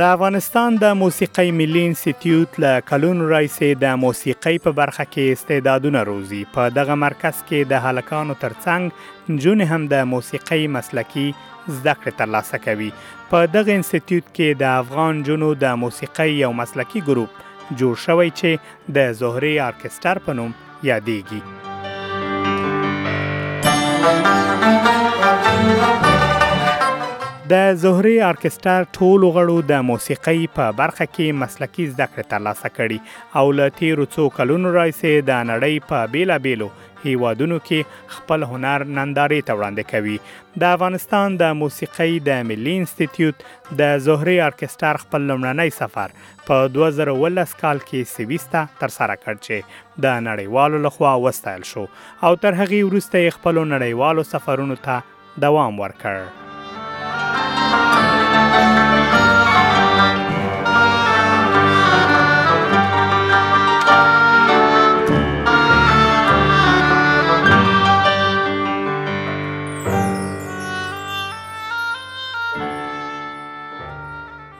د افغانستان د موسیقۍ ملي انسټیټیوټ له کلونو راهیسې د موسیقۍ په برخه کې استعدادونه روزي په دغه مرکز کې د هلکانو ترڅنګ نجونې هم د موسیقۍ مسلکي زده کړې ترلاسه کوي په دغه انسټیټیوټ کې د افغان جنو د موسیقۍ یو مسلکي ګروپ جوړ شوی چې د زهري ارکستر په نوم یادېږي د زهري ارکستر ټولو غړو د موسیقۍ په برخه کې مسلکي زده کړې ترلاسه کړي او له تیرو څو کلونو راهیسې د نړۍ په بیلابیلو هیوادونو کې خپل هنر نندارې ته وړاندې کوي د افغانستان د موسیقۍ د ملي انسټیټیوټ د زهري ارکستر خپل لومړنی سفر په 2019 کال کې سویس ته ترسره کړ چې د نړیوالو لخوا وستایل شو او تر هغې وروسته یې خپلو نړیوالو سفرونو ته دوام ورکړ.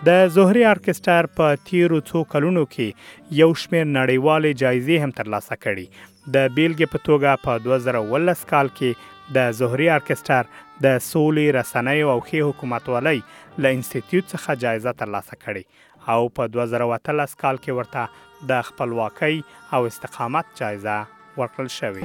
د زهري ارکستر په تیرو څو کلونو کې یو شمیر نړیوالې جایزې هم ترلاسه کړي د بیلګې په توګه په 2019 کال کې د زهري ارکسټر د سولې، رسنیو او ښې حکومتوالۍ له انستیتیوت څخه جایزه ترلاسه کړې او په 2018 کال کې ورته د خپلواکۍ او استقامت جایزه ورکړل شوې.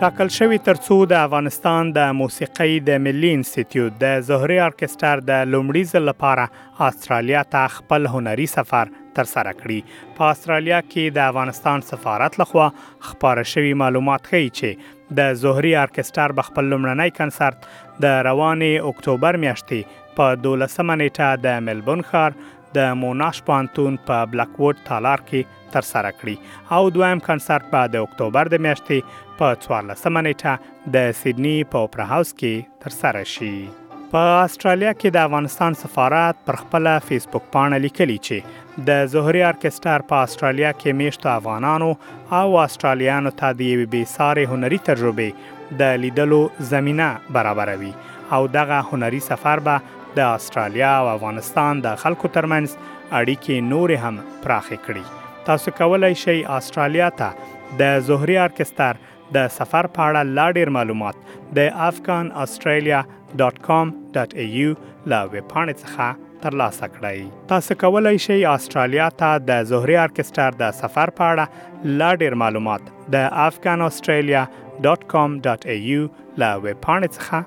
ټاکل شوی تر څو د افغانستان د موسیقۍ د ملي انسټیټیوټ د زهري ارکستر د لومړي ځل لپاره استرالیا ته خپل هنري سفر تر سره کړي په استرالیا کې د افغانستان سفارت لخوا خبره شوی معلومات ښیي چې د زهري ارکستر به خپل لومړنی کنسرت د روانې اکتوبر میاشتې په 12 نیټه د ملبون ښار د موناش پانتون په بلک ووډ تالار کې تر سره کړي او دویم کنسرت به د اکتوبر د میاشتې په 14 نیټه د سیدنی په اوپرا هاوس کې تر سره شي په استرالیا کې د افغانستان سفارت پر خپل فیسبوک پاڼه لیکلی چې د زهري ارکستر په استرالیا کې میشتو افغانانو او استرالیانو ته د یوې بې سارې هنري تجربې د لیدلو زمينه برابروي او دغه هنري سفر به د استرالیا او افغانستان د خلکو ترمنځ اړیکې نور هم پراخې کړي تاسو کولای شئ استرالیا ته د زهري ارکستر د سفر په اړه لا ډیر معلومات د afghanaustralia.com.au له ویبپاڼې څخه ترلاسه کړئ تاسو کولی شئ استرالیا ته د زهري ارکستر د سفر په اړه لا ډیر معلومات د afghanaustralia.com.au له ویبپاڼې څخه